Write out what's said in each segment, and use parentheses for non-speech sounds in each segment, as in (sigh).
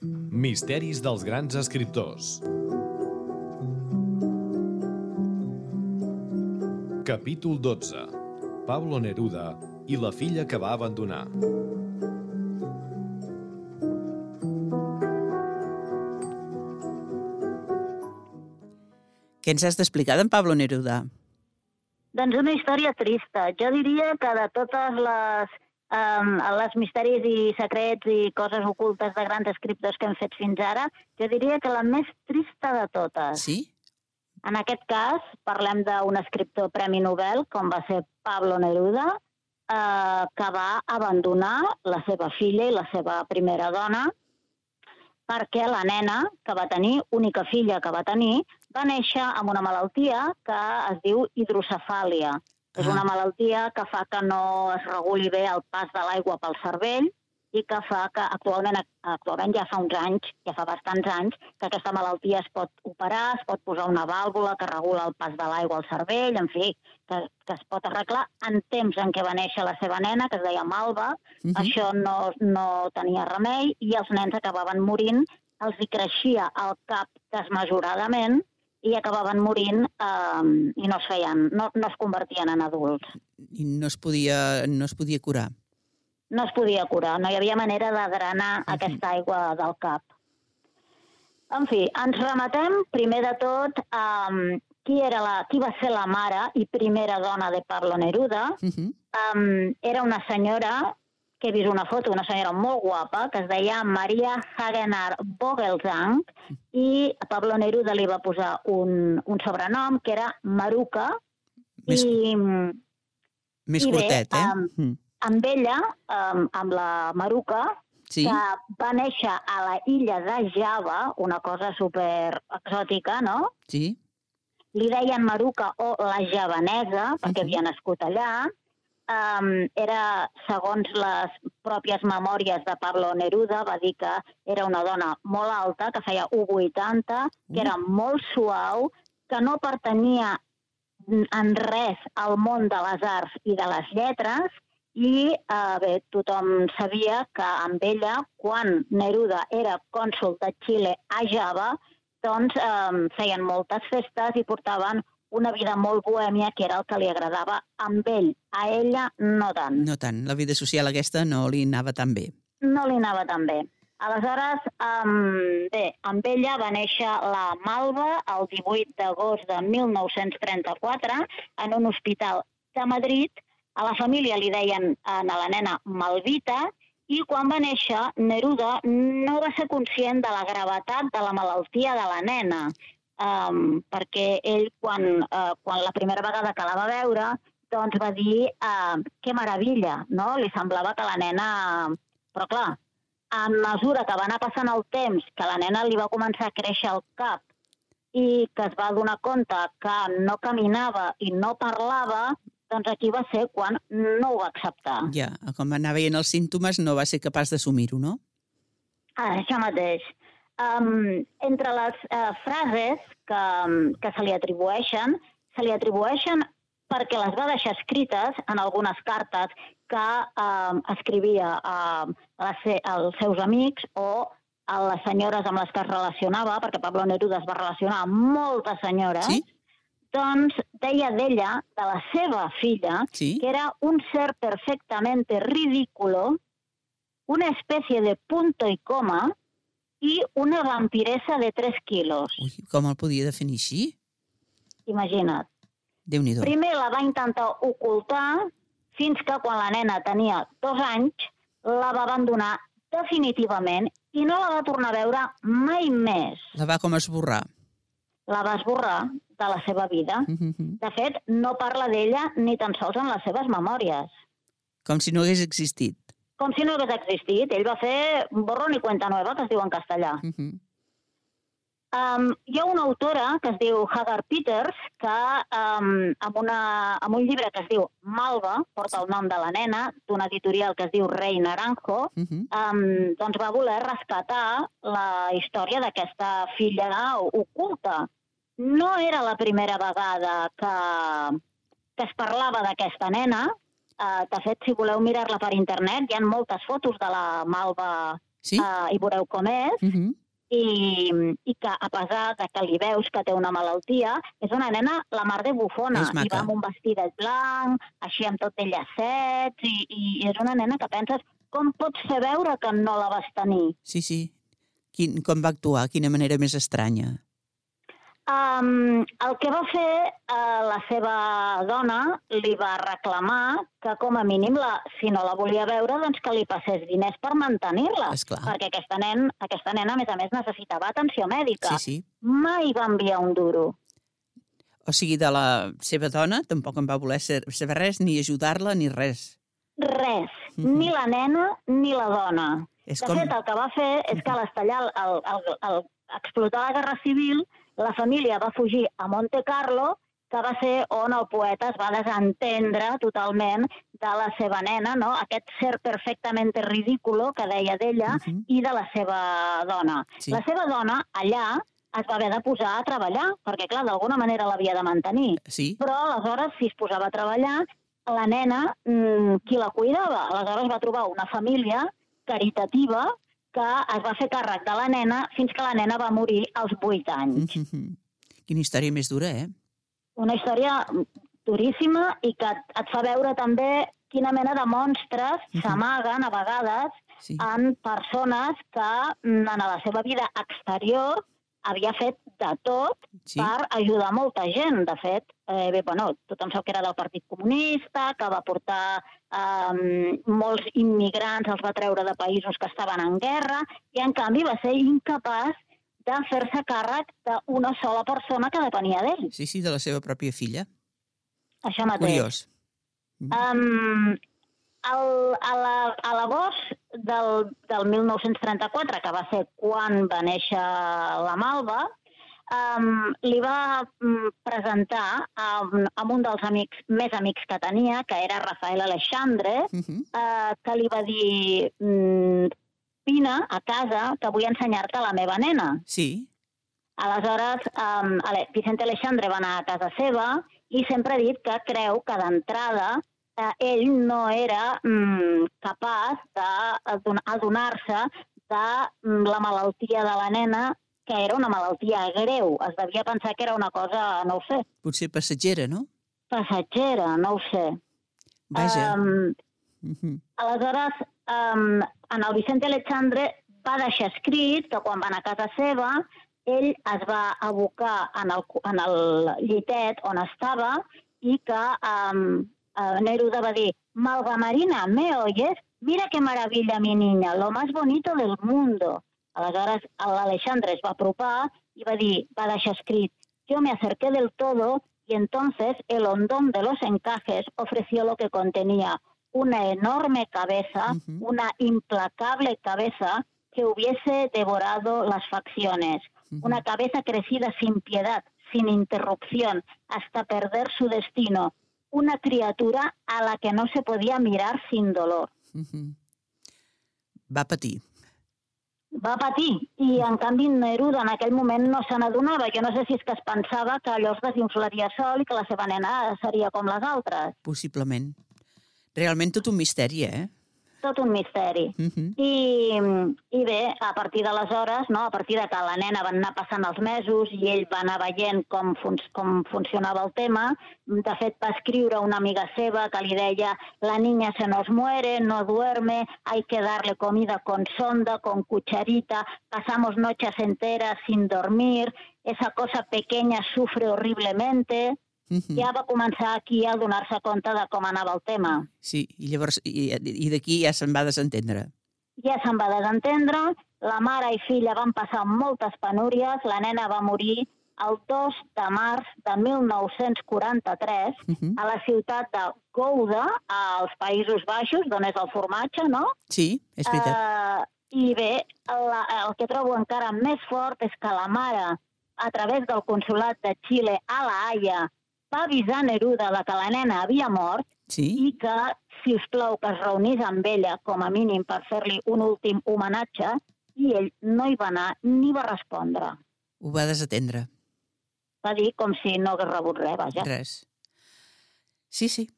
Misteris dels grans escriptors. Capítol 12. Pablo Neruda i la filla que va abandonar. Què ens has d'explicar d'en Pablo Neruda? Doncs una història trista. Jo diria que de totes les, um, les misteris i secrets i coses ocultes de grans escriptors que hem fet fins ara, jo diria que la més trista de totes. Sí? En aquest cas, parlem d'un escriptor Premi Nobel, com va ser Pablo Neruda, eh, que va abandonar la seva filla i la seva primera dona perquè la nena que va tenir, única filla que va tenir, va néixer amb una malaltia que es diu hidrocefàlia. És Ah. una malaltia que fa que no es reguli bé el pas de l'aigua pel cervell i que fa que actualment, actualment ja fa uns anys, ja fa bastants anys, que aquesta malaltia es pot operar, es pot posar una vàlvula que regula el pas de l'aigua al cervell, en fi, que, que es pot arreglar en temps en què va néixer la seva nena, que es deia Malva, Uh -huh. això no, no tenia remei i els nens acabaven morint, els hi creixia el cap desmesuradament i acabaven morint eh, i no es feien, no, no es convertien en adults. I no es podia, no es podia curar. No es podia curar, no hi havia manera de drenar Mhm. aquesta aigua del cap. En fi, ens remetem primer de tot um, qui, era la, qui va ser la mare i primera dona de Pablo Neruda, Uh -huh. um, era una senyora, que he vist una foto, una senyora molt guapa, que es deia Maria Hagenar Vogelsang, i Pablo Neruda li va posar un, un sobrenom, que era Maruca, Més, i més i bé, curtet, eh? um, Mm. amb ella, um, amb la Maruca, Sí? que va néixer a la illa de Java, una cosa super exòtica, no? Sí? Li deien Maruca o la javanesa, perquè Mhm. havia nascut allà. Um, era, segons les pròpies memòries de Pablo Neruda, va dir que era una dona molt alta, que feia 1,80, que Uh. era molt suau, que no pertanyia en res al món de les arts i de les lletres, i eh, bé, tothom sabia que amb ella, quan Neruda era cònsul de Xile a Java, doncs eh, feien moltes festes i portaven una vida molt bohèmia, que era el que li agradava amb ell. A ella no tant. No tant. La vida social aquesta no li anava tan bé. No li anava tan bé. Aleshores, um, bé, amb ella va néixer la Malva el 18 d'agost de 1934 en un hospital de Madrid. A la família li deien a la nena Malvita i quan va néixer, Neruda no va ser conscient de la gravetat de la malaltia de la nena, um, perquè ell, quan, uh, quan la primera vegada que la va veure, doncs va dir uh, que meravella, no? Li semblava que la nena... Però clar, a mesura que va anar passant el temps, que la nena li va començar a créixer el cap i que es va donar compte que no caminava i no parlava, doncs aquí va ser quan no ho va acceptar. Ja, com anar veient els símptomes no va ser capaç d'assumir-ho, no? Ah, això mateix. Um, entre les uh, frases que, que se li atribueixen, se li atribueixen perquè les va deixar escrites en algunes cartes que uh, escrivia a, a les, als seus amics o a les senyores amb les que es relacionava, perquè Pablo Neruda es va relacionar amb moltes senyores, Sí? doncs deia d'ella, de la seva filla, Sí? que era un ser perfectamente ridículo, una especie de punto y coma y una vampiresa de 3 quilos. Ui, com el podia definir així? Imagina't. Déu-n'hi-do. Primer la va intentar ocultar fins que quan la nena tenia dos anys la va abandonar definitivament i no la va tornar a veure mai més. La va com esborrar. La va esborrar de la seva vida. Mhm. De fet, no parla d'ella ni tan sols en les seves memòries. Com si no hagués existit. Com si no hagués existit. Ell va fer borrón i cuenta nueva, que es diu en castellà. Mhm. Um, hi ha una autora que es diu Hagar Peters que um, amb, una, amb un llibre que es diu Malva, porta el nom de la nena, d'una editorial que es diu Rei Naranjo, Mhm. um, doncs va voler rescatar la història d'aquesta filla oculta. No era la primera vegada que, que es parlava d'aquesta nena. Uh, de fet, si voleu mirar-la per internet, hi ha moltes fotos de la Malva Sí? uh, i veureu com és, Uh -huh. i, i que a pesar de que li veus que té una malaltia, és una nena la mar de bufona, i va amb un vestidet blanc, així amb tot de llacets, i, i és una nena que penses com pots fer veure que no la vas tenir? Sí, sí. Quin, com va actuar? Quina manera més estranya. Um, el que va fer uh, la seva dona li va reclamar que com a mínim, la, si no la volia veure, doncs que li passés diners per mantenir-la. Perquè aquesta, nen, aquesta nena, a més a més, necessitava atenció mèdica. Sí, sí. Mai va enviar un duro. O sigui, de la seva dona tampoc em va voler ser- saber res, ni ajudar-la, ni res. Res. Mhm. Ni la nena ni la dona. És De com... fet, el que va fer és que a l'estallar, el, el, el, explotar la Guerra Civil, la família va fugir a Monte Carlo, que va ser on el poeta es va desentendre totalment de la seva nena, no? aquest ser perfectament ridículo que deia d'ella, Mhm. i de la seva dona. Sí. La seva dona, allà, es va haver de posar a treballar, perquè, clar, d'alguna manera l'havia de mantenir. Sí, Però, aleshores, si es posava a treballar, la nena, mm, qui la cuidava? Aleshores va trobar una família caritativa que es va fer càrrec de la nena fins que la nena va morir als 8 anys. Mhm. (laughs) Quina història més dura, eh? Una història duríssima i que et, fa veure també quina mena de monstres Mhm. s'amaguen a vegades Sí. en persones que mm, en la seva vida exterior havia fet de tot sí. per ajudar molta gent. De fet, eh, bé, bueno, tothom sap que era del Partit Comunista, que va portar eh, molts immigrants, els va treure de països que estaven en guerra, i en canvi va ser incapaç de fer-se càrrec d'una sola persona que depenia d'ell. Sí, sí, de la seva pròpia filla. Això mateix. Curiós. Um, el, a la- a l'agost del, del 1934, que va ser quan va néixer la Malva, um, li va um, presentar um, amb un dels amics més amics que tenia, que era Rafael Alexandre, Mhm. uh, que li va dir mm, vine a casa que vull ensenyar-te la meva nena. Sí, Aleshores, um, Vicente Alexandre va anar a casa seva i sempre ha dit que creu que d'entrada eh, ell no era mm, capaç d'adonar-se de mm, la malaltia de la nena, que era una malaltia greu. Es devia pensar que era una cosa, no ho sé, potser passatgera, no? passatgera, no ho sé. Vaja. Um. Aleshores, um, en el Vicente Alexandre va deixar escrit que quan va anar a casa seva ell es va abocar en el, en el llitet on estava i que um, uh, Neruda va dir Malva Marina, ¿me oyes? Mira qué maravilla, mi niña, lo más bonito del mundo. Aleshores, l'Alexandre es va apropar i va dir, va deixar escrit yo me acerqué del todo y entonces el hondón de los encajes ofreció lo que contenía una enorme cabeza, una implacable cabeza que hubiese devorado las facciones, una cabeza crecida sin piedad, sin interrupción, hasta perder su destino, una criatura a la que no se podía mirar sin dolor. Mhm. (laughs) Va patir. Va patir i, en canvi, Neruda en aquell moment no se n'adonava. Jo no sé si és que es pensava que allò es desinflaria sol i que la seva nena seria com les altres. Possiblement. Realment tot un misteri, eh? Tot un misteri. Mhm. I, I bé, a partir d'aleshores, no, a partir de que la nena van anar passant els mesos i ell va anar veient com, fun com funcionava el tema, de fet va escriure una amiga seva que li deia la niña se nos muere, no duerme, hay que darle comida con sonda, con cucharita, pasamos noches enteras sin dormir, esa cosa pequeña sufre horriblemente... Mhm. Ja va començar aquí a donar-se compte de com anava el tema. Sí, i llavors, i, i d'aquí ja se'n va desentendre. ja se'n va desentendre, la mare i filla van passar moltes penúries, la nena va morir el 2 de març de 1943 Mhm. a la ciutat de Gouda, als Països Baixos, d'on és el formatge, no? Sí, és veritat. Eh, I bé, la, el que trobo encara més fort és que la mare, a través del consulat de Xile a la Haia, va avisar Neruda de que la nena havia mort Sí, i que, si us plau, que es reunís amb ella, com a mínim, per fer-li un últim homenatge, i ell no hi va anar ni va respondre. ho va desatendre. Va dir com si no hagués rebut res, vaja. Res. Sí, sí.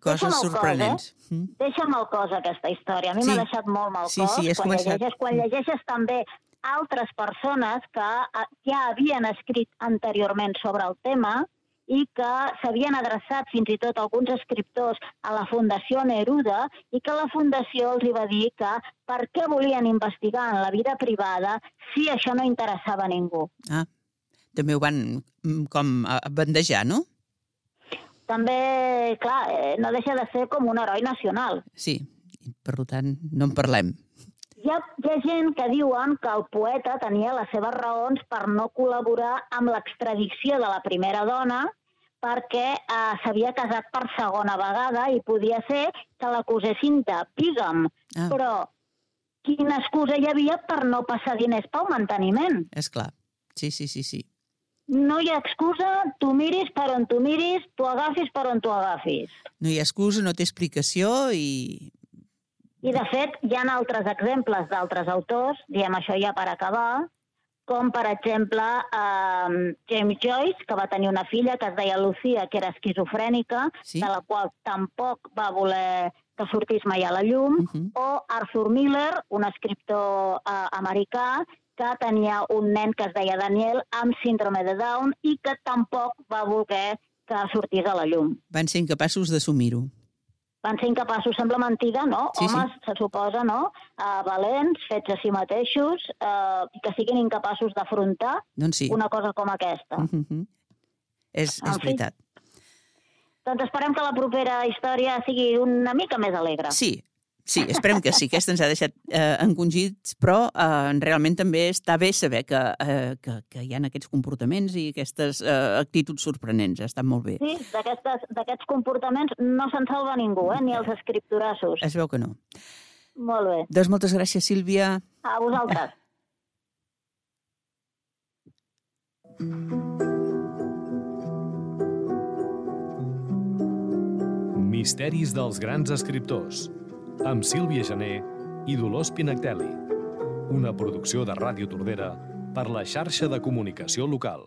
Coses Deixa'm el cos, sorprenents. Mm. Deixa mal cos aquesta història. A mi Sí. m'ha deixat molt mal Sí, cos. sí, quan, començat. llegeixes, quan llegeixes també altres persones que eh, ja havien escrit anteriorment sobre el tema i que s'havien adreçat fins i tot alguns escriptors a la Fundació Neruda i que la Fundació els hi va dir que per què volien investigar en la vida privada si això no interessava a ningú. Ah, també ho van mm, com bandejar, no? També, clar, eh, no deixa de ser com un heroi nacional. Sí, per tant, no en parlem. Hi ha, hi ha gent que diuen que el poeta tenia les seves raons per no col·laborar amb l'extradició de la primera dona perquè eh, s'havia casat per segona vegada i podia ser que l'acusessin de bígam. Ah. Però quina excusa hi havia per no passar diners pel manteniment? És clar. Sí, sí, sí, sí. No hi ha excusa, tu miris per on tu miris, tu agafis per on tu agafis. No hi ha excusa, no té explicació i... I, de fet, hi ha altres exemples d'altres autors, diem això ja per acabar, com, per exemple, eh, James Joyce, que va tenir una filla que es deia Lucia, que era esquizofrènica, Sí. de la qual tampoc va voler que sortís mai a la llum, Uh -huh. o Arthur Miller, un escriptor eh, americà, que tenia un nen que es deia Daniel amb síndrome de Down i que tampoc va voler que sortís a la llum Van ser incapaços d'assumir-ho. Van ser incapaços, sembla mentida, no? Sí, sí. Homes, se suposa, no? Uh, valents, fets a si mateixos, uh, que siguin incapaços d'afrontar Doncs sí. una cosa com aquesta. Uh -huh. És, En és fi. veritat. Doncs esperem que la propera història sigui una mica més alegre. Sí, sí, esperem que sí. Aquesta ens ha deixat eh, encongits, però eh, realment també està bé saber que, eh, que, que hi ha aquests comportaments i aquestes eh, actituds sorprenents. Està molt bé. Sí, d'aquests comportaments no se'n salva ningú, eh? ni els escriptorassos. Es veu que no. Molt bé. Doncs moltes gràcies, Sílvia. A vosaltres. Misteris dels grans escriptors, amb Sílvia Gené i Dolors Pinactelli. Una producció de Ràdio Tordera per la xarxa de comunicació local.